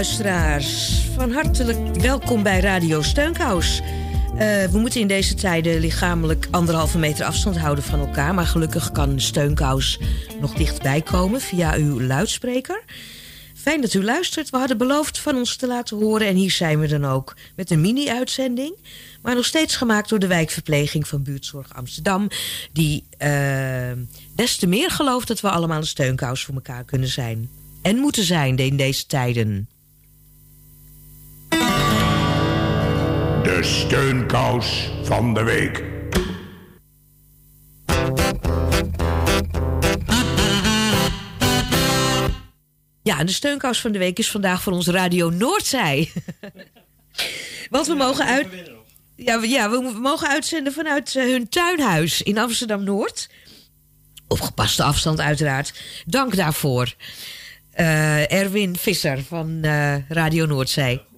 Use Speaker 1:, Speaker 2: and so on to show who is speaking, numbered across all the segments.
Speaker 1: Luisteraars. Van hartelijk welkom bij Radio Steunkous. Uh, we moeten in deze tijden lichamelijk anderhalve meter afstand houden van elkaar. Maar gelukkig kan Steunkous nog dichtbij komen via uw luidspreker. Fijn dat u luistert. We hadden beloofd van ons te laten horen. En hier zijn we dan ook met een mini-uitzending. Maar nog steeds gemaakt door de wijkverpleging van Buurtzorg Amsterdam. Die uh, des te meer gelooft dat we allemaal een steunkous voor elkaar kunnen zijn. En moeten zijn in deze tijden.
Speaker 2: De steunkous van de week.
Speaker 1: Ja, de steunkous van de week is vandaag voor ons Radio Noordzij. Want we mogen uit... Ja, we, ja, we mogen uitzenden vanuit eh, hun tuinhuis in Amsterdam-Noord. Op gepaste afstand uiteraard. Dank daarvoor. Uh, Erwin Visser van uh, Radio Noordzij.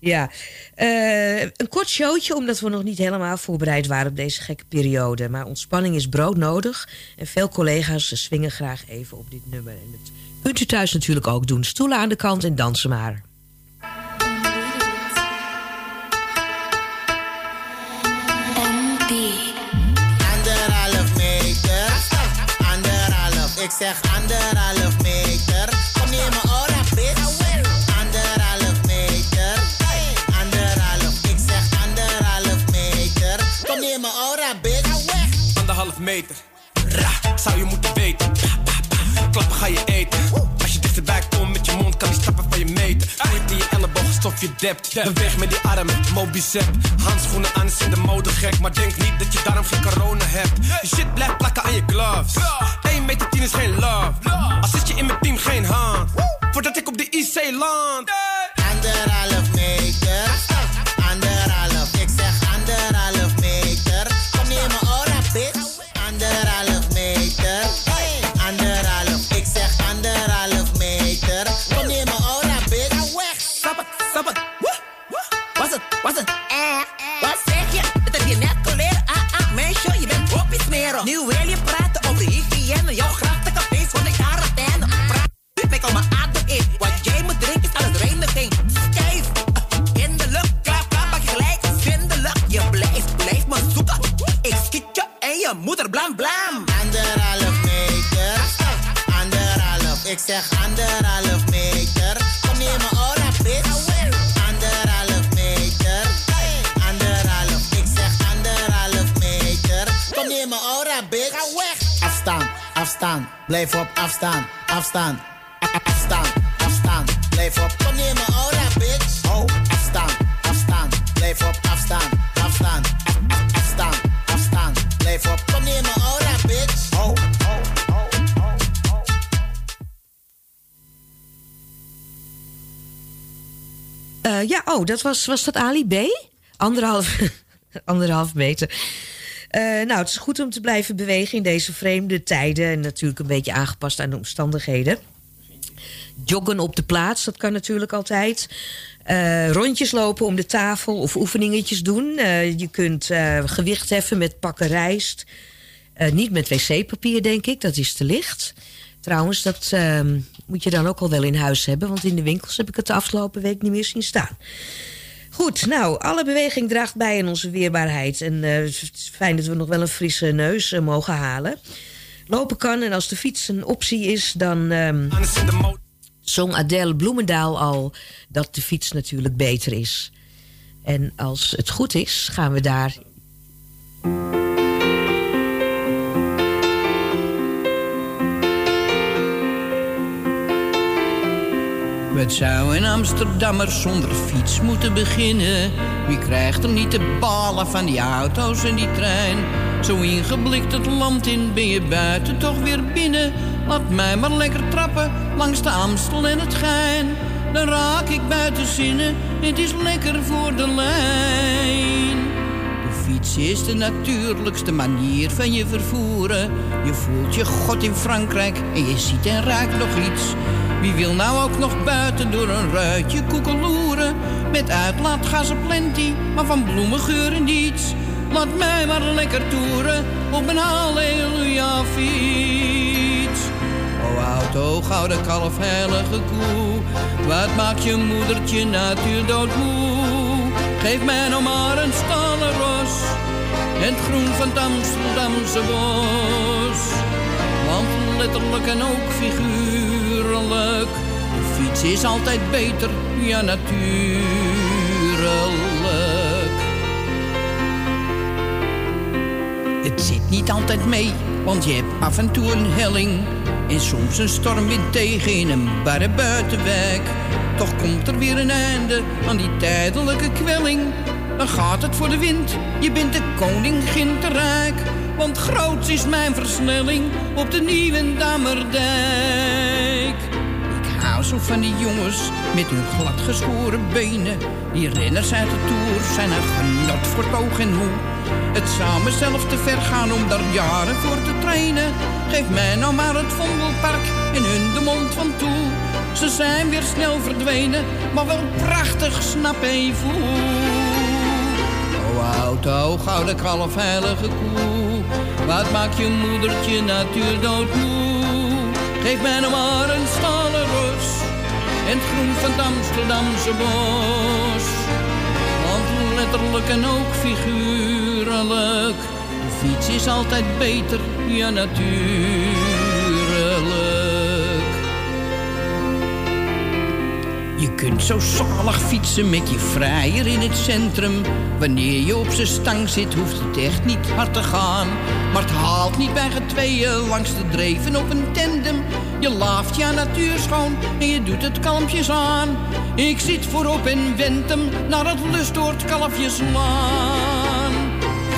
Speaker 1: Ja, uh, een kort showtje, omdat we nog niet helemaal voorbereid waren op deze gekke periode. Maar ontspanning is broodnodig. En veel collega's swingen graag even op dit nummer. En dat kunt u thuis natuurlijk ook doen. Stoelen aan de kant en dansen maar.
Speaker 3: Ik zeg anderhalf meter.
Speaker 4: Zou je moeten weten. Klappen ga je eten. Als je dichterbij komt met je mond, kan die stappen van je meten. Ooit in je elleboog, stof je dept. Beweeg met die armen, mobicep. Handschoenen aan, is in de mode gek. Maar denk niet dat je daarom geen corona hebt. Je shit blijft plakken aan je gloves. 1 meter 10 is geen love. Als zit je in mijn team, geen hand. Voordat ik op de IC land.
Speaker 3: Anderhalf meter, blijf op afstaan, afstaan. A- Afstaan, afstaan, blijf op. Kom neem me ora, bitch. Oh, afstaan, afstaan, blijf op afstaan, afstaan. A- a- Afstaan, afstaan, blijf op. Kom neem me ora, bitch. Oh, oh.
Speaker 1: Eh, ja, oh, dat was, was dat Ali B? Anderhalf, anderhalf meter. Eh, nou, het is goed om te blijven bewegen in deze vreemde tijden. En natuurlijk een beetje aangepast aan de omstandigheden. Joggen op de plaats, dat kan natuurlijk altijd. Eh, rondjes lopen om de tafel of oefeningetjes doen. Eh, je kunt gewicht heffen met pakken rijst. Niet met wc-papier, denk ik. Dat is te licht. Trouwens, dat ehm, moet je dan ook al wel in huis hebben. Want in de winkels heb ik het de afgelopen week niet meer zien staan. Goed, nou, alle beweging draagt bij aan onze weerbaarheid. En eh, het is fijn dat we nog wel een frisse neus eh, mogen halen. Lopen kan en als de fiets een optie is, dan
Speaker 4: mode.
Speaker 1: zong Adele Bloemendaal al dat de fiets natuurlijk beter is. En als het goed is, gaan we daar
Speaker 5: Wat zou een Amsterdammer zonder fiets moeten beginnen? Wie krijgt er niet de balen van die auto's en die trein? Zo ingeblikt het land in, ben je buiten toch weer binnen. Laat mij maar lekker trappen langs de Amstel en het Gein. Dan raak ik buiten zinnen, het is lekker voor de lijn. Fiets is de natuurlijkste manier van je vervoeren. Je voelt je god in Frankrijk en je ziet en raakt nog iets. Wie wil nou ook nog buiten door een ruitje koekeloeren? Met uitlaatgassen plenty, maar van bloemengeuren niets. Laat mij maar lekker toeren op een halleluja fiets. O auto, gouden kalf, heilige koe. Wat maakt je moedertje natuur doodmoe? Geef mij nou maar een stallenros. En het groen van het Amsterdamse bos. Want letterlijk en ook figuurlijk. De fiets is altijd beter, ja natuurlijk. Het zit niet altijd mee, want je hebt af en toe een helling. En soms een stormwind tegen in een barre buitenwijk. Toch komt er weer een einde aan die tijdelijke kwelling. Dan gaat het voor de wind, je bent de koningin te rijk. Want groots is mijn versnelling op de nieuwe Dammerdijk. Ik hou zo van die jongens met hun gladgeschoren benen. Die renners uit de Tour zijn een genot voor het oog en hoe. Het zou mezelf te ver gaan om daar jaren voor te trainen. Geef mij nou maar het Vondelpark en hun de mond van toe. Ze zijn weer snel verdwenen, maar wel prachtig, snap even O auto, gouden kalf, heilige koe. Wat maakt je moedertje natuur doodmoe? Geef mij nou maar een stalen ros en het groen van het Amsterdamse bos. Want letterlijk en ook figuurlijk, de fiets is altijd beter, ja natuurlijk. Je kunt zo zalig fietsen met je vrijer in het centrum. Wanneer je op zijn stang zit, hoeft het echt niet hard te gaan. Maar het haalt niet bij getweeën langs de dreven op een tandem. Je laaft je natuur schoon en je doet het kalmpjes aan. Ik zit voorop en wend hem naar het lustoord kalfjeslaan.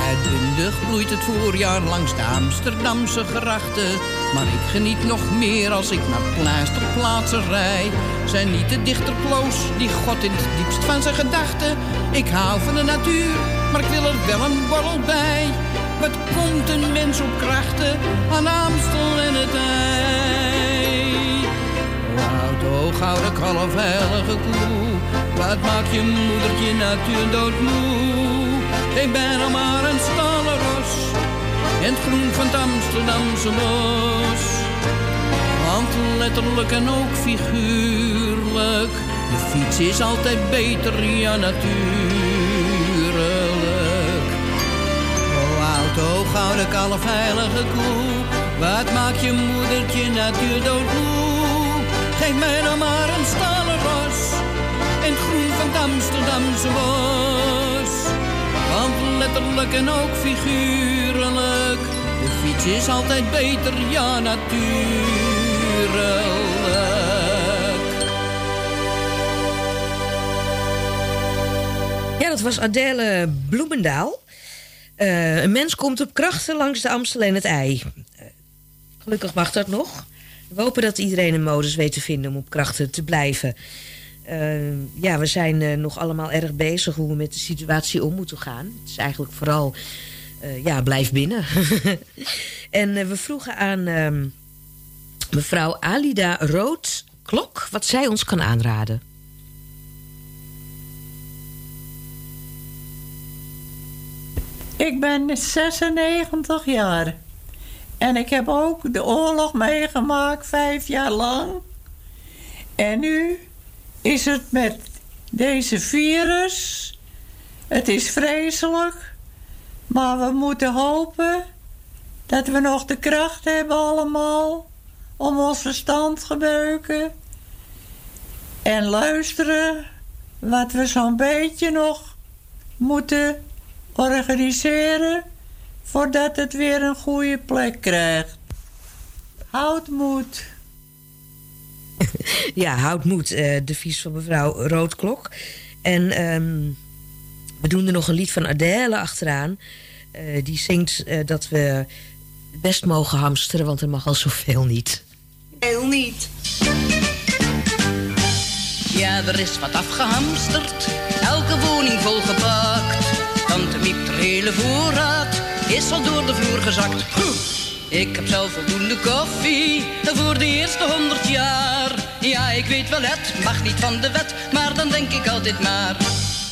Speaker 5: Uitbundig bloeit het voorjaar langs de Amsterdamse grachten. Maar ik geniet nog meer als ik naar pleisterplaatsen rij. Zijn niet de dichter kloos die God in het diepst van zijn gedachten. Ik hou van de natuur, maar ik wil er wel een borrel bij. Wat komt een mens op krachten aan Amstel en het ei? Oud gouden kalf, heilige koe. Wat maakt je moedertje natuur doodmoe? Ik ben al maar een stallenros. En het groen van het Amsterdamse bos. Want letterlijk en ook figuurlijk. De fiets is altijd beter, ja natuurlijk. O auto, gouden kalf, heilige koe. Wat maakt je moedertje natuur doodmoe? Geef mij nou maar een stalen ros. En het groen van het Amsterdamse bos. Want letterlijk en ook figuurlijk. De fiets is altijd beter, ja natuurlijk.
Speaker 1: Ja, dat was Adèle Bloemendaal. Eh, een mens komt op krachten langs de Amstel en het ei. Eh, gelukkig mag dat nog. We hopen dat iedereen een modus weet te vinden om op krachten te blijven. Eh, ja, we zijn eh, nog allemaal erg bezig hoe we met de situatie om moeten gaan. Het is eigenlijk vooral, eh, ja, blijf binnen. en we vroegen aan ehm, mevrouw Alida Rood-Klok wat zij ons kan aanraden.
Speaker 6: Ik ben 96 jaar. En ik heb ook de oorlog meegemaakt, vijf jaar lang. En nu is het met deze virus. Het is vreselijk. Maar we moeten hopen dat we nog de kracht hebben allemaal. Om ons verstand gebruiken. En luisteren wat we zo'n beetje nog moeten organiseren voordat het weer een goede plek krijgt. Houd moed.
Speaker 1: ja, houd moed, eh devies van mevrouw Roodklok. En ehm, we doen er nog een lied van Adèle achteraan. eh, die zingt eh, dat we best mogen hamsteren, want er mag al zoveel niet.
Speaker 7: Heel niet.
Speaker 8: Ja, er is wat afgehamsterd, elke woning volgepakt. Tante Miep, de hele voorraad, is al door de vloer gezakt. Ik heb zelf voldoende koffie voor de eerste honderd jaar. Ja, ik weet wel, het mag niet van de wet, maar dan denk ik altijd maar.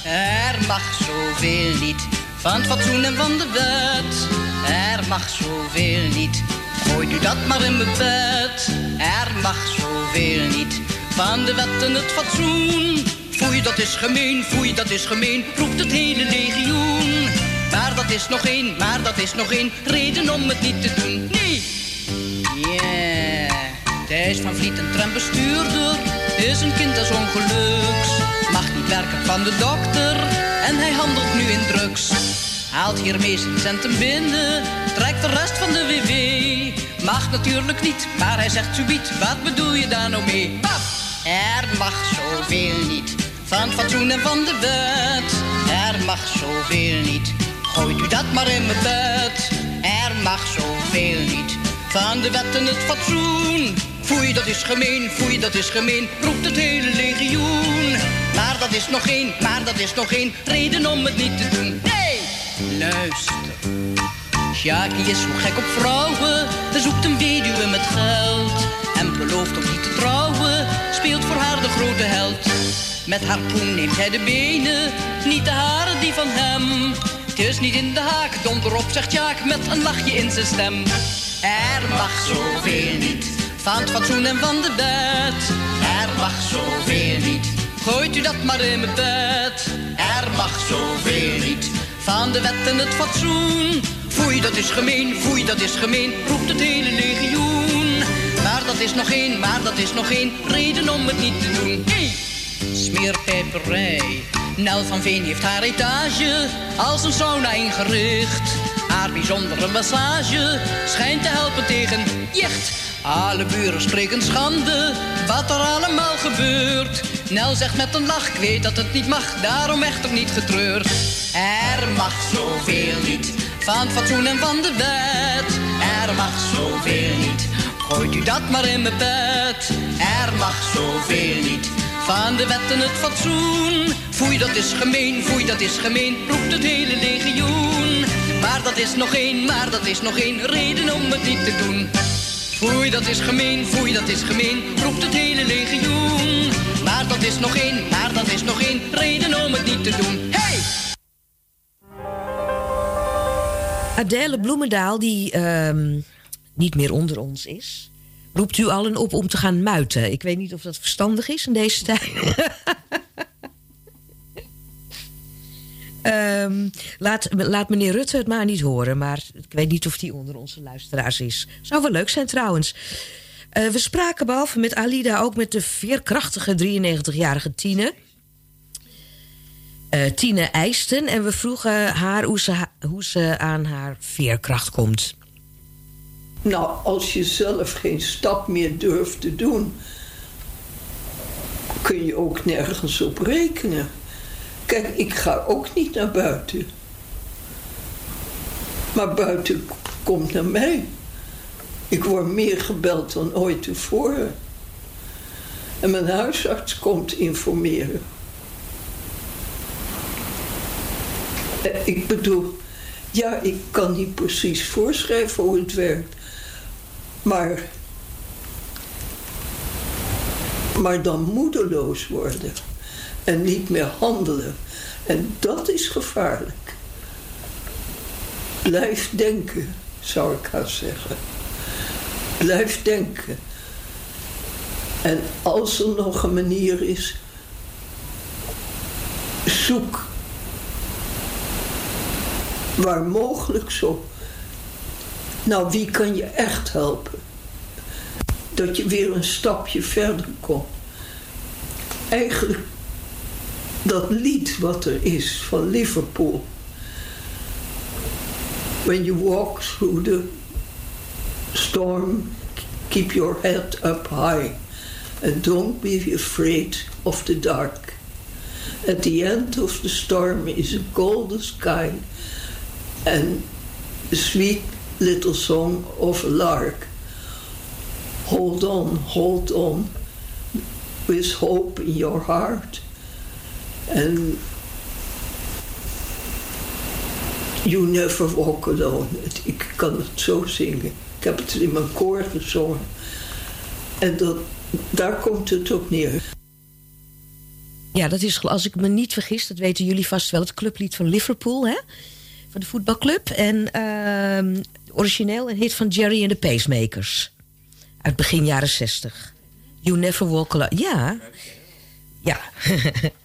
Speaker 8: Er mag zoveel niet van het fatsoen en van de wet. Er mag zoveel niet, gooi u dat maar in mijn bed. Er mag zoveel niet van de wet en het fatsoen. Foei, dat is gemeen, foei, dat is gemeen, roept het hele legioen. Maar dat is nog één, maar dat is nog één reden om het niet te doen. Nee! Yeah. Thijs van Vliet, een trambestuurder, is een kind des ongeluks. Mag niet werken van de dokter en hij handelt nu in drugs. Haalt hiermee zijn centen binnen, trekt de rest van de WW. Mag natuurlijk niet, maar hij zegt subiet, wat bedoel je daar nou mee? Pap! Er mag zoveel niet, van fatsoen en van de wet. Er mag zoveel niet, gooit u dat maar in mijn bed. Er mag zoveel niet, van de wet en het fatsoen. Foei, dat is gemeen, foei, dat is gemeen, roept het hele legioen. Maar dat is nog één, maar dat is nog één reden om het niet te doen. Nee! Luister. Sjaki is zo gek op vrouwen, hij zoekt een weduwe met geld. En belooft om niet te trouwen, speelt voor haar de grote held. Met haar poen neemt hij de benen, niet de haren die van hem. Is niet in de haak, donder op, zegt Jaak met een lachje in zijn stem. Er mag zoveel niet, van het fatsoen en van de wet. Er mag zoveel niet, gooit u dat maar in mijn bed. Er mag zoveel niet, van de wet en het fatsoen. Foei, dat is gemeen, foei, dat is gemeen, roept het hele legioen. Maar dat is nog één, maar dat is nog één reden om het niet te doen. Hey! Smeerpeperij. Nel van Veen heeft haar etage als een sauna ingericht. Haar bijzondere massage schijnt te helpen tegen jicht. Alle buren spreken schande, wat er allemaal gebeurt. Nel zegt met een lach, ik weet dat het niet mag, daarom echter niet getreurd. Er mag zoveel niet, van fatsoen en van de wet. Er mag zoveel niet, gooit u dat maar in mijn bed. Er mag zoveel niet, van de wet en het fatsoen. Foei, dat is gemeen, foei, dat is gemeen, roept het hele legioen. Maar dat is nog één, maar dat is nog één reden om het niet te doen. Foei, dat is gemeen, foei, dat is gemeen, roept het hele legioen. Maar dat is nog één, maar dat is nog één reden om het niet te doen. Hey!
Speaker 1: Adèle Bloemendaal, die ehm, niet meer onder ons is, roept u allen op om te gaan muiten. Ik weet niet of dat verstandig is in deze tijd. Ehm, laat, laat meneer Rutte het maar niet horen, maar ik weet niet of die onder onze luisteraars is. Zou wel leuk zijn trouwens. Eh, we spraken behalve met Alida ook met de veerkrachtige 93-jarige Tine. Eh, Tine Eisten. En we vroegen haar hoe ze, hoe ze aan haar veerkracht komt.
Speaker 9: Nou, als je zelf geen stap meer durft te doen, kun je ook nergens op rekenen. Kijk, ik ga ook niet naar buiten. Maar buiten komt naar mij. Ik word meer gebeld dan ooit tevoren. En mijn huisarts komt informeren. Eh, Ik bedoel, ja, ik kan niet precies voorschrijven hoe het werkt. Maar. Maar dan moedeloos worden. En niet meer handelen. En dat is gevaarlijk. Blijf denken, zou ik haar zeggen. Blijf denken. En als er nog een manier is, zoek waar mogelijk zo. Nou, wie kan je echt helpen? Dat je weer een stapje verder komt. Eigenlijk dat lied wat er is van Liverpool. When you walk through the storm, keep your head up high and don't be afraid of the dark. At the end of the storm is a golden sky En Sweet Little Song of a Lark. Hold on, hold on, with hope in your heart. En You Never Walk Alone. Ik kan het zo zingen. Ik heb het in mijn koor gezongen. En dat, daar komt het op neer.
Speaker 1: Ja, dat is, als ik me niet vergis, dat weten jullie vast wel, het clublied van Liverpool, hè? Van de voetbalclub. En ehm, origineel een hit van Jerry and the Pacemakers. Uit begin jaren 60. You Never Walk Alone. Ja. Ja.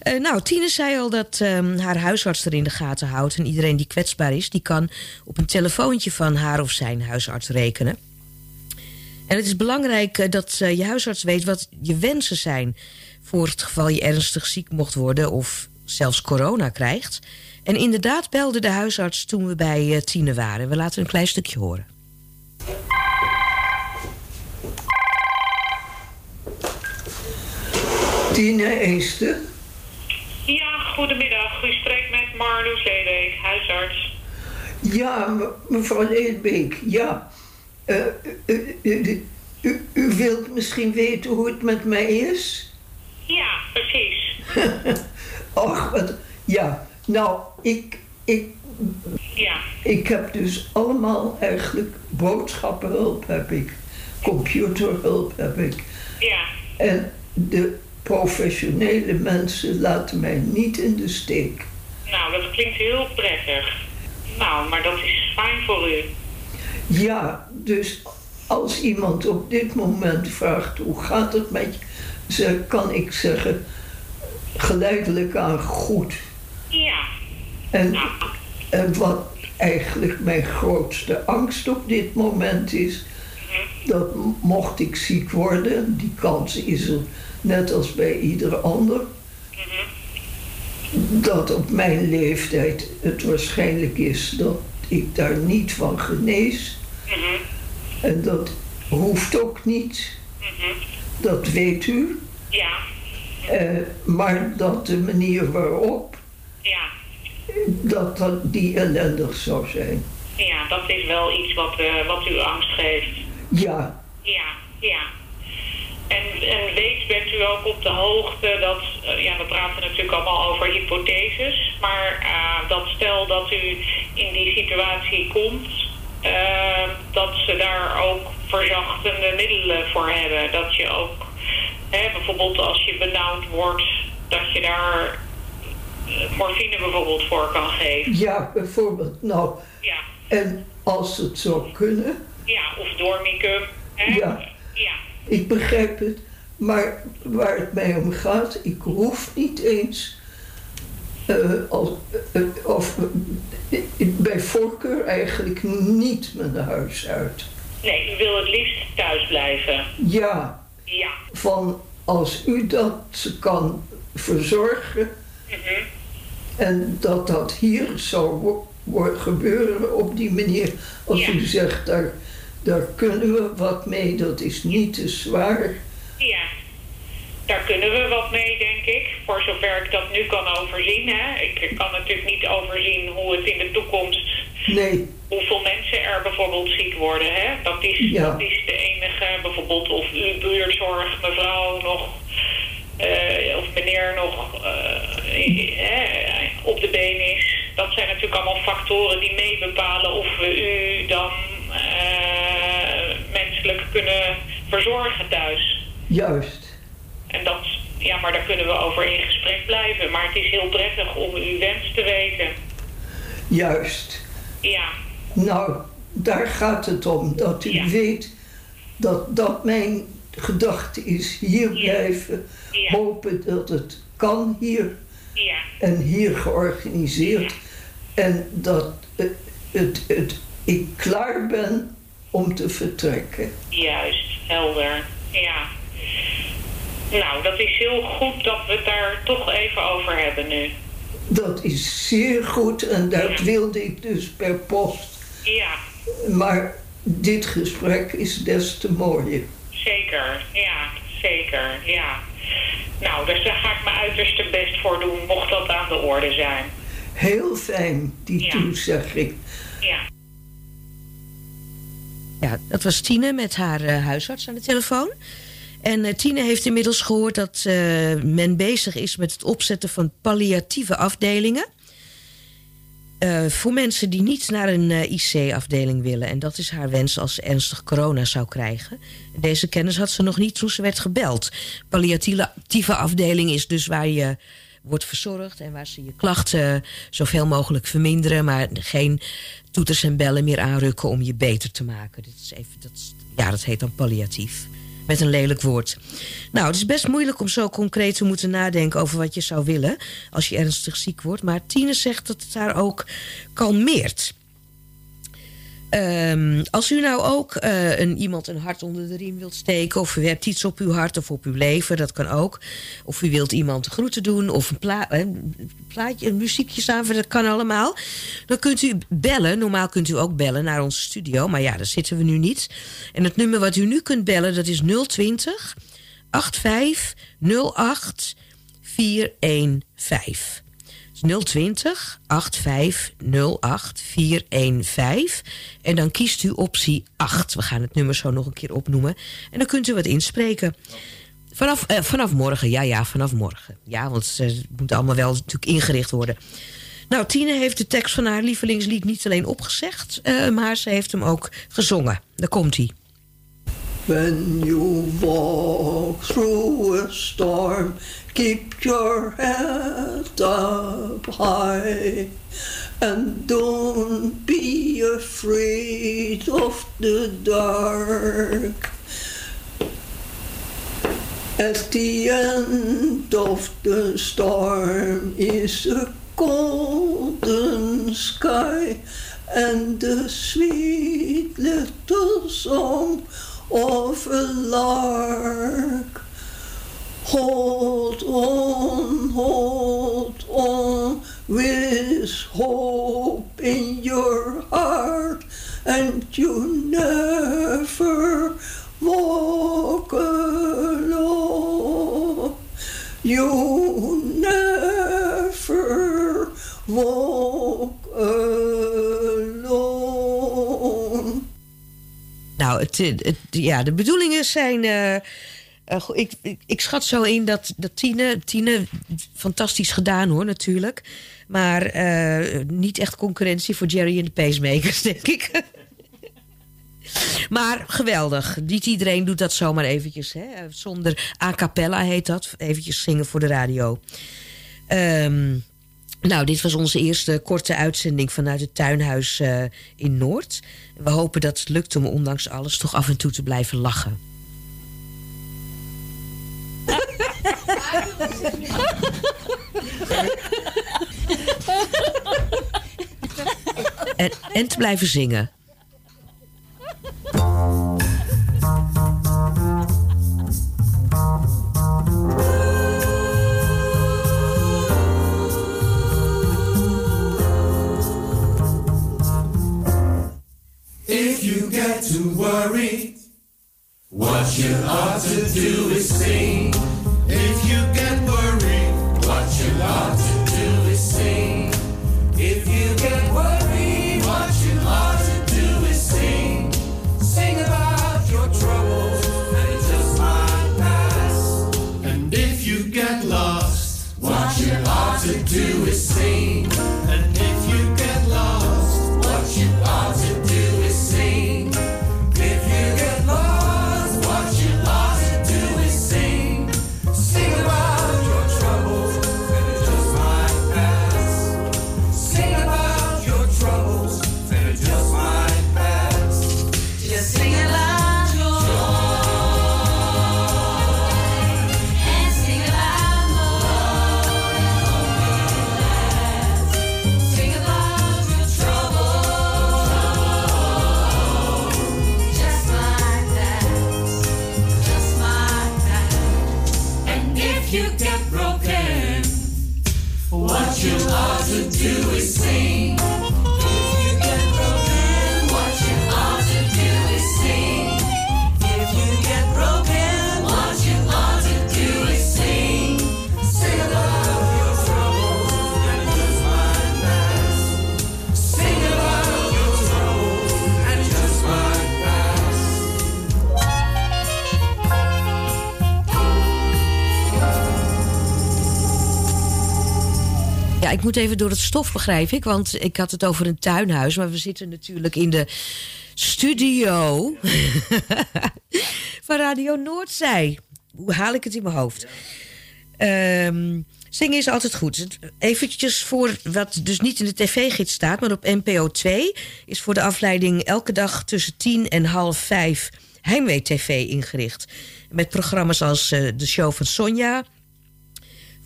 Speaker 1: Eh, nou, Tine zei al dat ehm, haar huisarts er in de gaten houdt. En iedereen die kwetsbaar is, die kan op een telefoontje van haar of zijn huisarts rekenen. En het is belangrijk eh, dat eh, je huisarts weet wat je wensen zijn... voor het geval je ernstig ziek mocht worden of zelfs corona krijgt. En inderdaad belde de huisarts toen we bij eh, Tine waren. We laten een klein stukje horen.
Speaker 9: Tine Eeste.
Speaker 10: Ja, goedemiddag. U spreekt met Marloes Ledeek, huisarts.
Speaker 9: Ja, me- mevrouw Leedbeek, ja. Eh, u, u- u- u wilt misschien weten hoe het met mij is?
Speaker 10: Ja, precies.
Speaker 9: Ach, wat, ja. Nou, ik, ik,
Speaker 10: Ja,
Speaker 9: ik heb dus allemaal eigenlijk boodschappenhulp heb ik. Computerhulp heb ik.
Speaker 10: ja,
Speaker 9: En de professionele mensen laten mij niet in de steek.
Speaker 10: nou, dat klinkt heel prettig. Nou, maar dat is fijn voor u.
Speaker 9: Ja, dus als iemand op dit moment vraagt hoe gaat het met je, kan ik zeggen geleidelijk aan goed.
Speaker 10: Ja,
Speaker 9: En, en wat eigenlijk mijn grootste angst op dit moment is, dat m- mocht ik ziek worden, die kans is er net als bij ieder ander, dat op mijn leeftijd het waarschijnlijk is dat ik daar niet van genees. En dat hoeft ook niet. Dat weet u.
Speaker 10: ja,
Speaker 9: Eh, maar dat de manier waarop
Speaker 10: ja.
Speaker 9: dat, dat die ellendig zou zijn.
Speaker 10: Ja, dat is wel iets wat, eh, wat u angst geeft.
Speaker 9: Ja,
Speaker 10: Ja, ja. En, en weet, bent u ook op de hoogte dat, eh, ja, we praten natuurlijk allemaal over hypotheses, maar eh, dat stel dat u in die situatie komt, dat ze daar ook verzachtende middelen voor hebben. Dat je ook, hè, bijvoorbeeld als je benauwd wordt, dat je daar morfine bijvoorbeeld voor kan geven.
Speaker 9: ja, bijvoorbeeld. Nou,
Speaker 10: Ja,
Speaker 9: en als het zou kunnen,
Speaker 10: ja of dormicum. Hè?
Speaker 9: Ja.
Speaker 10: Ja,
Speaker 9: ik begrijp het. Maar waar het mij om gaat, ik hoef niet eens. eh, als, eh, of eh, bij voorkeur eigenlijk niet mijn huis uit.
Speaker 10: nee, u wil het liefst thuis blijven.
Speaker 9: Ja,
Speaker 10: Ja.
Speaker 9: van als u dat kan verzorgen
Speaker 10: Mhm.
Speaker 9: En dat dat hier zou gebeuren op die manier. Als
Speaker 10: Ja.
Speaker 9: u zegt, daar, daar kunnen we wat mee, dat is niet te zwaar.
Speaker 10: Ja, daar kunnen we wat mee, denk ik. Voor zover ik dat nu kan overzien. Hè. Ik kan natuurlijk niet overzien hoe het in de toekomst...
Speaker 9: Nee,
Speaker 10: hoeveel mensen er bijvoorbeeld ziek worden. Hè. Dat, is,
Speaker 9: Ja.
Speaker 10: dat is de enige, bijvoorbeeld of uw buurtzorg, mevrouw nog... eh, of meneer nog eh, eh, op de been is. Dat zijn natuurlijk allemaal factoren die mee bepalen of we u dan eh, menselijk kunnen verzorgen thuis.
Speaker 9: juist.
Speaker 10: En dat, ja, maar daar kunnen we over in gesprek blijven. Maar het is heel prettig om uw wens te weten.
Speaker 9: Juist.
Speaker 10: Ja,
Speaker 9: Nou, daar gaat het om. Dat u
Speaker 10: Ja.
Speaker 9: weet dat dat mijn gedachte is. Hier blijven. Hopen dat het kan hier.
Speaker 10: ja,
Speaker 9: En hier georganiseerd. En dat het, het, het, ik klaar ben om te vertrekken.
Speaker 10: juist, helder. Ja. Nou, dat is heel goed dat we het daar toch even over hebben nu.
Speaker 9: Dat is zeer goed en dat
Speaker 10: Ja.
Speaker 9: wilde ik dus per post.
Speaker 10: Ja,
Speaker 9: Maar dit gesprek is des te mooier.
Speaker 10: Zeker. Ja, zeker. Ja. Nou, dus daar ga ik mijn uiterste best voor doen, mocht dat aan de orde zijn.
Speaker 9: Heel fijn, die
Speaker 10: Ja.
Speaker 9: toezegging.
Speaker 10: Ja.
Speaker 1: Ja, dat was Tine met haar eh, huisarts aan de telefoon. En eh, Tine heeft inmiddels gehoord dat eh, men bezig is met het opzetten van palliatieve afdelingen. Eh, voor mensen die niet naar een eh, IC-afdeling willen. En dat is haar wens als ze ernstig corona zou krijgen. Deze kennis had ze nog niet toen ze werd gebeld. Palliatieve afdeling is dus waar je wordt verzorgd... en waar ze je klachten zoveel mogelijk verminderen... maar geen toeters en bellen meer aanrukken om je beter te maken. Dit is even, dat, ja, dat heet dan palliatief. Met een lelijk woord. Nou, het is best moeilijk om zo concreet te moeten nadenken over wat je zou willen als je ernstig ziek wordt. Maar Tine zegt dat het haar ook kalmeert. Ehm, als u nou ook eh, een, iemand een hart onder de riem wilt steken... of u hebt iets op uw hart of op uw leven, dat kan ook. Of u wilt iemand groeten doen of een, eh, plaatje, een muziekje staan, dat kan allemaal. Dan kunt u bellen. Normaal kunt u ook bellen naar onze studio, maar ja, daar zitten we nu niet. En het nummer wat u nu kunt bellen, dat is 020 85 08 415. Dus 020 8508 415. En dan kiest u optie 8. We gaan het nummer zo nog een keer opnoemen. En dan kunt u wat inspreken. Vanaf, eh, vanaf morgen, ja, ja, vanaf morgen. Ja, want het moet allemaal wel natuurlijk ingericht worden. Nou, Tine heeft de tekst van haar lievelingslied niet alleen opgezegd, eh, maar ze heeft hem ook gezongen. Daar komt hij.
Speaker 9: When you walk through a storm, keep your head up And don't be afraid of the dark. At the end of the storm is a golden sky and the sweet little song of a lark. Hold on, hold on, with hope in your heart, and you never walk alone. You never walk alone.
Speaker 1: Nou, het, het- ja, de bedoelingen zijn. eh, eh, ik, ik schat zo in dat, dat Tine, Tine. Fantastisch gedaan hoor, natuurlijk. Maar eh, niet echt concurrentie voor Jerry en de Pacemakers, denk ik. maar geweldig. Niet iedereen doet dat zomaar eventjes. Hè? Zonder a cappella heet dat. Eventjes zingen voor de radio. Ehm, nou, dit was onze eerste korte uitzending vanuit het tuinhuis eh, in Noord. We hopen dat het lukt om ondanks alles toch af en toe te blijven lachen. En, en te blijven zingen.
Speaker 11: If you get too worried, what you ought to do is sing. What
Speaker 1: moet even door het stof, begrijp ik. Want ik had het over een tuinhuis. Maar we zitten natuurlijk in de studio van Radio Noordzij. Hoe haal ik het in mijn hoofd? Ehm, zingen is altijd goed. Eventjes voor wat dus niet in de tv-gids staat... maar op NPO 2 is voor de afleiding elke dag tussen tien en half vijf... Heimwee TV ingericht. Met programma's als eh, de show van Sonja...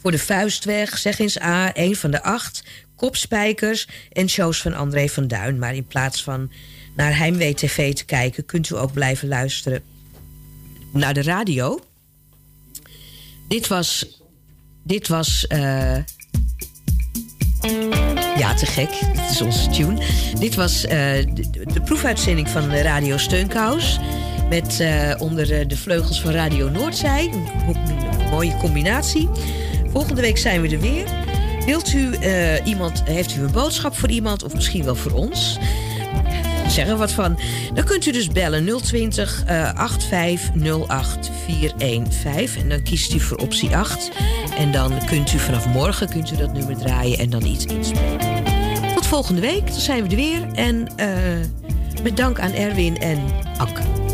Speaker 1: Voor de Vuistweg, Zeg eens A, een van de acht... Kopspijkers en shows van André van Duin. Maar in plaats van naar Heimwee TV te kijken... kunt u ook blijven luisteren naar de radio. Dit was... Dit was... eh, ja, te gek. Dit is onze tune. Dit was eh, de, proefuitzending van Radio Steunkous. Met eh, onder de vleugels van Radio Noordzij. Een mooie combinatie. Volgende week zijn we er weer. Wilt u eh, iemand, heeft u een boodschap voor iemand of misschien wel voor ons? Zeg er wat van. Dan kunt u dus bellen 020 eh 8508 415. En dan kiest u voor optie 8. En dan kunt u vanaf morgen kunt u dat nummer draaien en dan iets inspreken. Tot volgende week, dan zijn we er weer. En eh, met dank aan Erwin en Anke.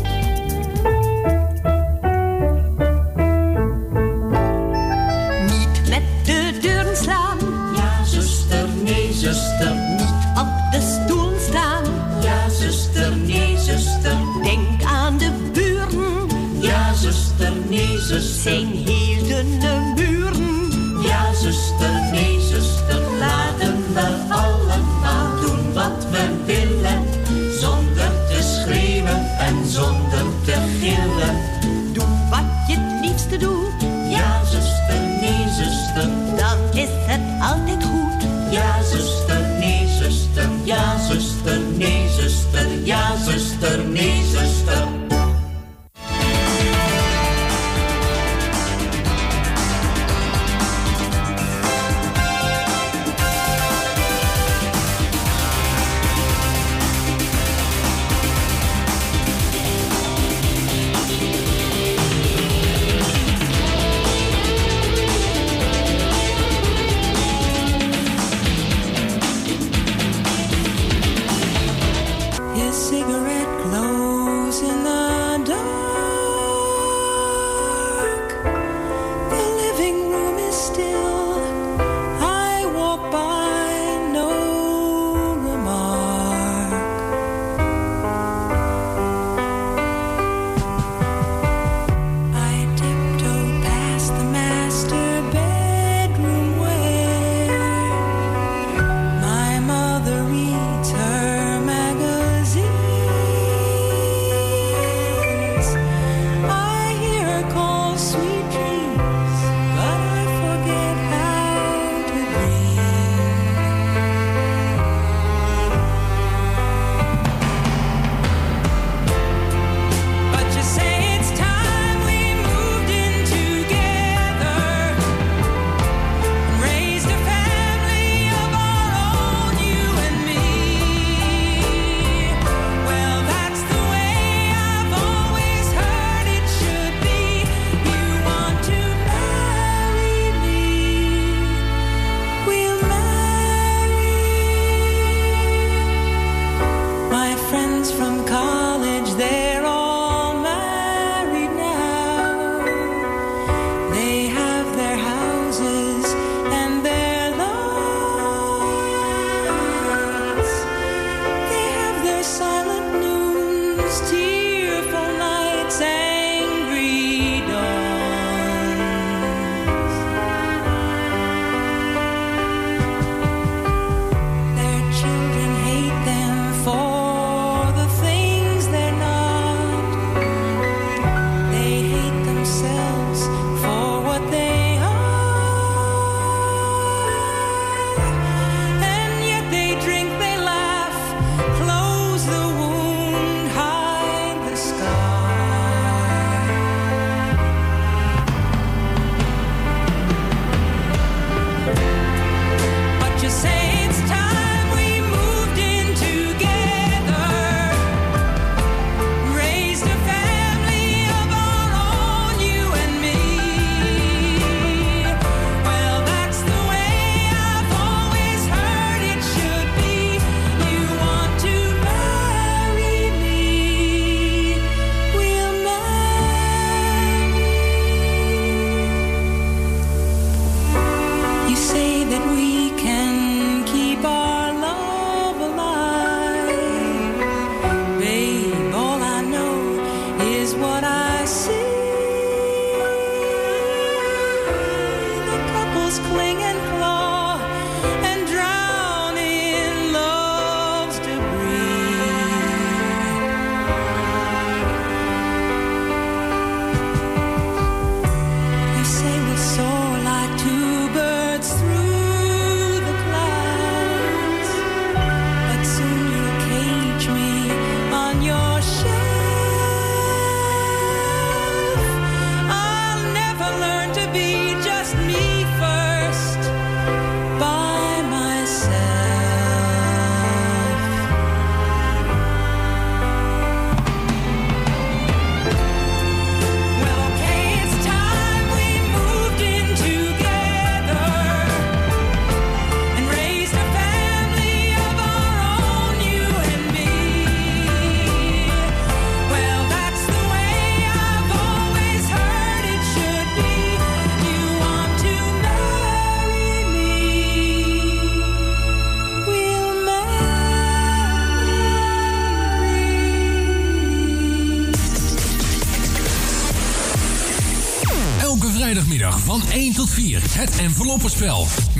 Speaker 12: Zuster. Zijn dunne muren. Ja, zuster, nee, zuster. Laten we allemaal doen wat we willen. Zonder te schreeuwen en zonder te gillen. Doe wat je het liefste doet.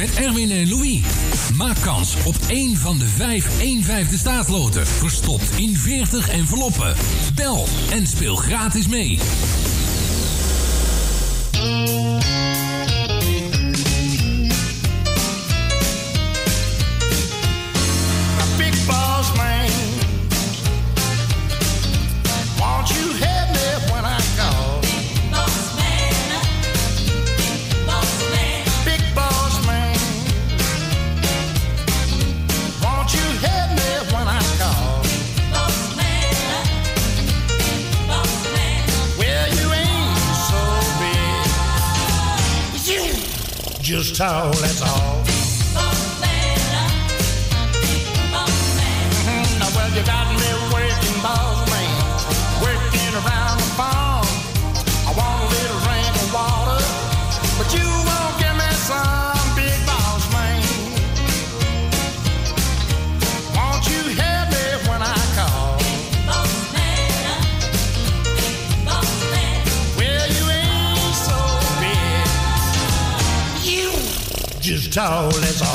Speaker 13: met Erwin en Louis. Maak kans op één van de vijf 1 vijfde staatsloten. Verstopt in 40 enveloppen. Bel en speel gratis mee.
Speaker 14: just tall, that's all. tall as
Speaker 15: a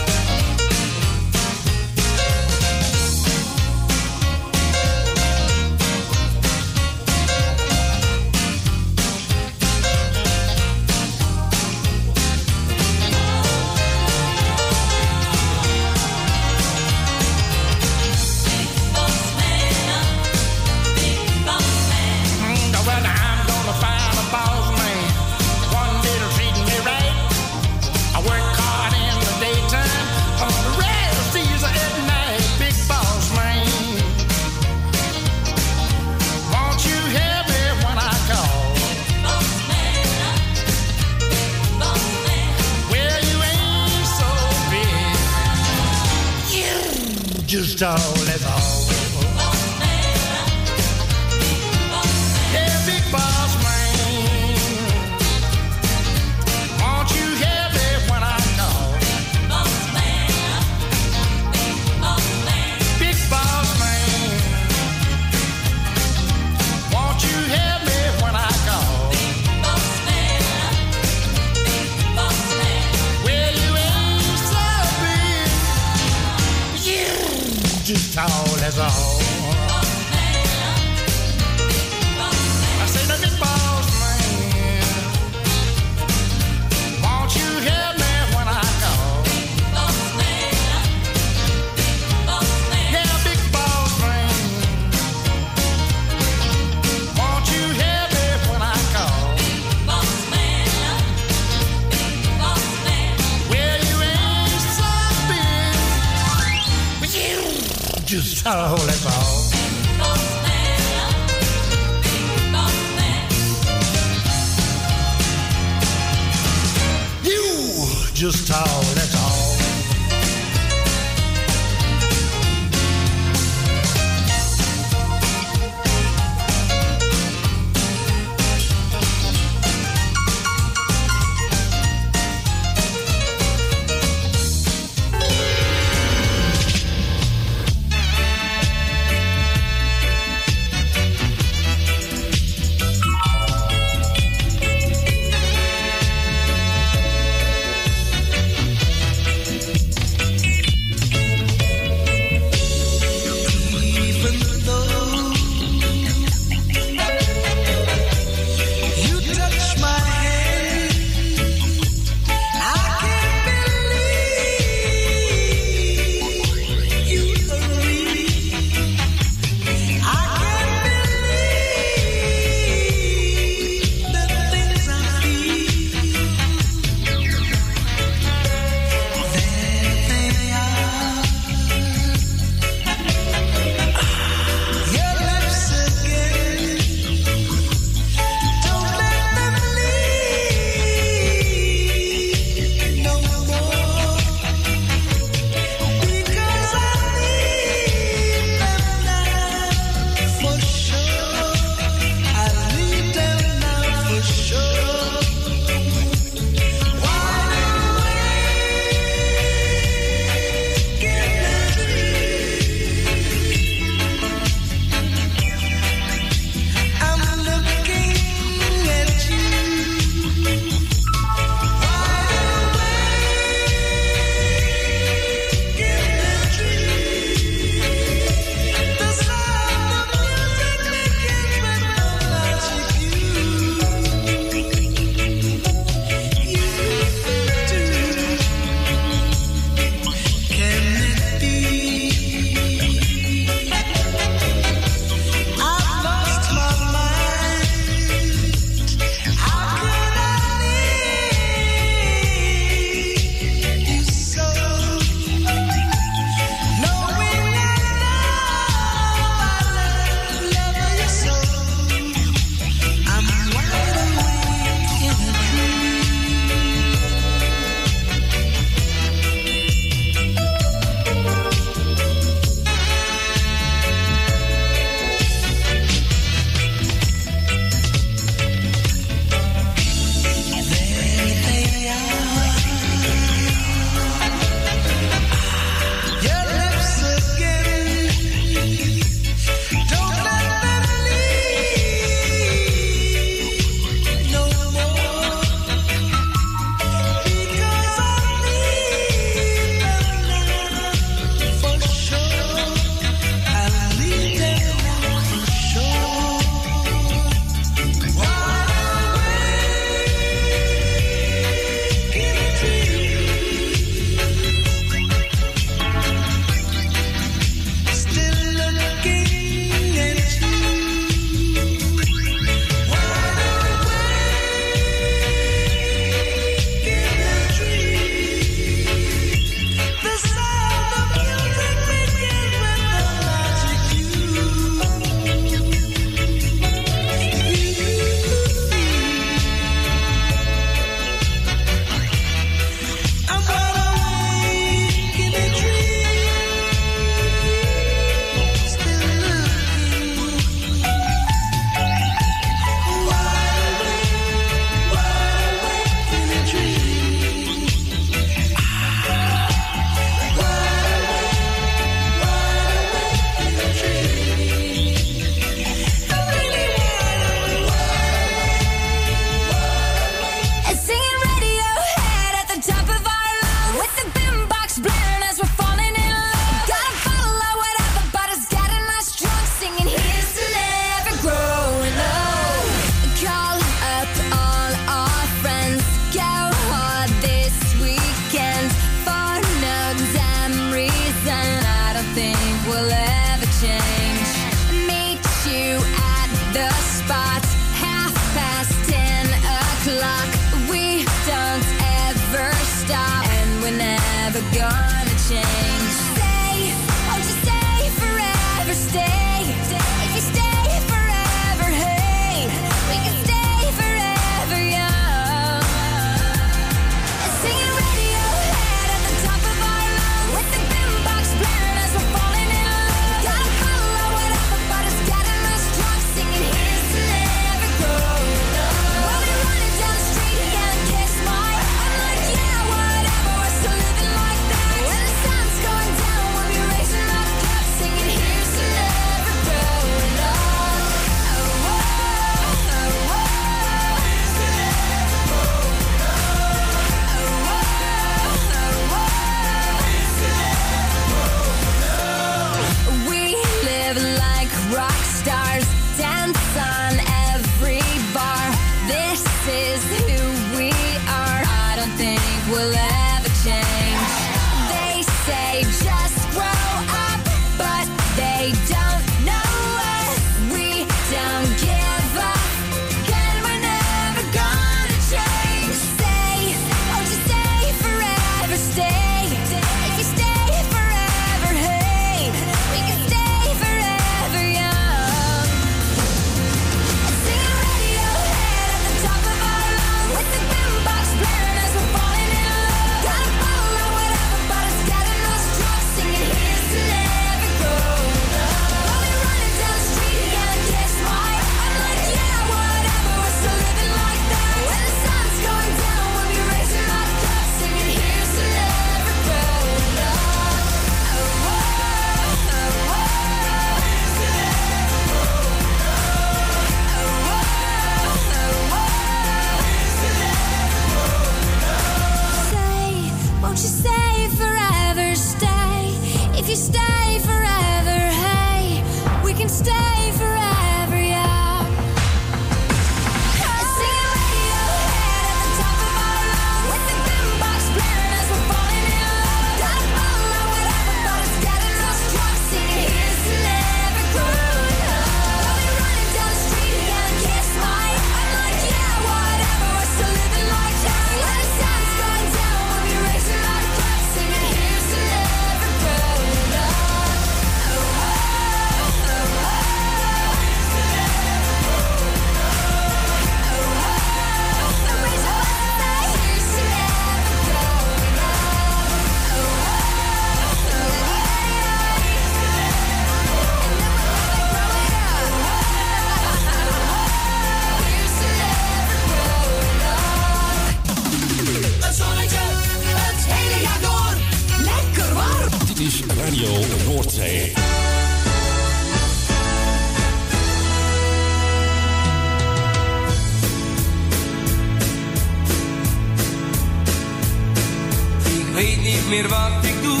Speaker 16: wat ik doe.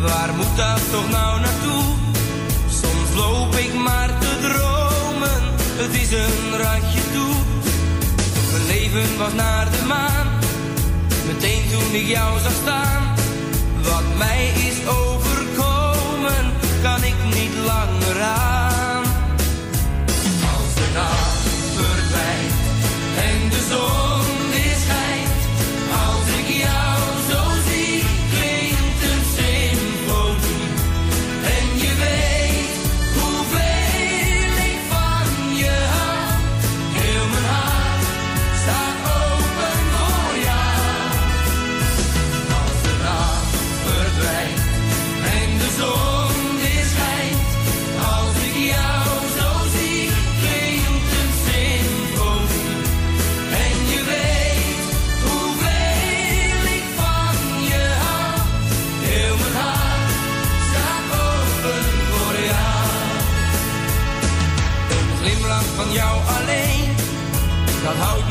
Speaker 16: Waar moet dat toch nou naartoe? Soms loop ik maar te dromen, het is een ratje toe. Mijn leven was naar de maan, meteen toen ik jou zag staan. Wat mij is overkomen, kan ik niet langer aan. Als de nacht. Nou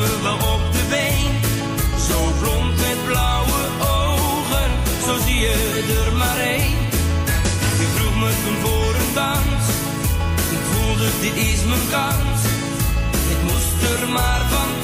Speaker 16: We op de been. Zo blond met blauwe ogen, zo zie je er maar één. Je vroeg me toen voor een dans, ik voelde dit is mijn kans. Ik moest er maar van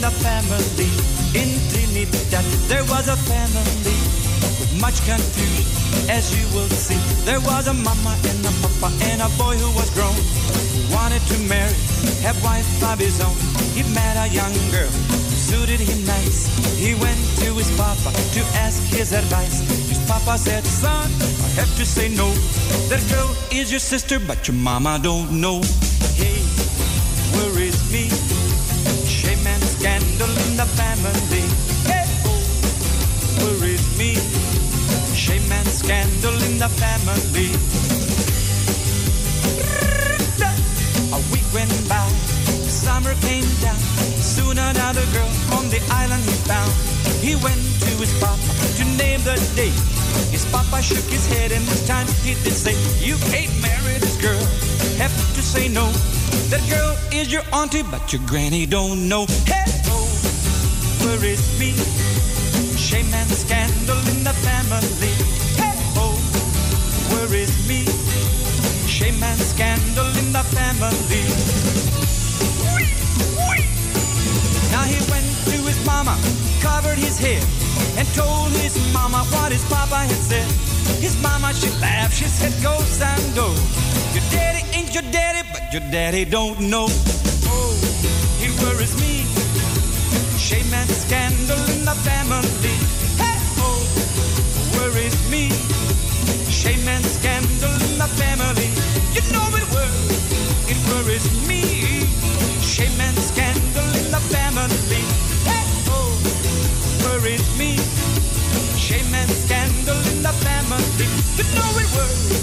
Speaker 16: in the family. In Trinidad, there was a family with much confusion, as you will see. There was a mama and a papa and a boy who was grown. Who wanted to marry, have wife of his own. He met a young girl, who suited him nice. He went to his papa to ask his advice. His papa said, son, I have to say no. That girl is your sister, but your mama don't know. Hey, where scandal in the family. A week went by, summer came down. Soon another girl on the island he found. He went to his papa to name the date. His papa shook his head and this time he did say, You can't marry this girl. Have to say no. That girl is your auntie, but your granny don't know. Hey, oh, where is me? Shame and scandal in the family. Oh, me? Shame and scandal in the family. Now he went to his mama, covered his head, and told his mama what his papa had said. His mama, she laughed, she said, Go, son, go. Your daddy ain't your daddy, but your daddy don't know. Oh, he worries me. Shame and scandal in the family. Hey, oh, worries me. Shame and scandal in the family. You know it worries, it worries me. Shame and scandal in the family. Hey, oh, worries me. Shame and scandal in the family. You know it worries,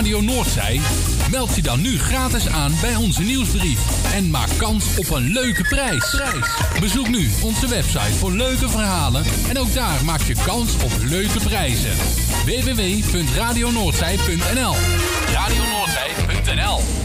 Speaker 13: Radio Noordzij? Meld je dan nu gratis aan bij onze nieuwsbrief en maak kans op een leuke prijs. Bezoek nu onze website voor leuke verhalen en ook daar maak je kans op leuke prijzen. www.radionoordzij.nl Radio Noordzij.nl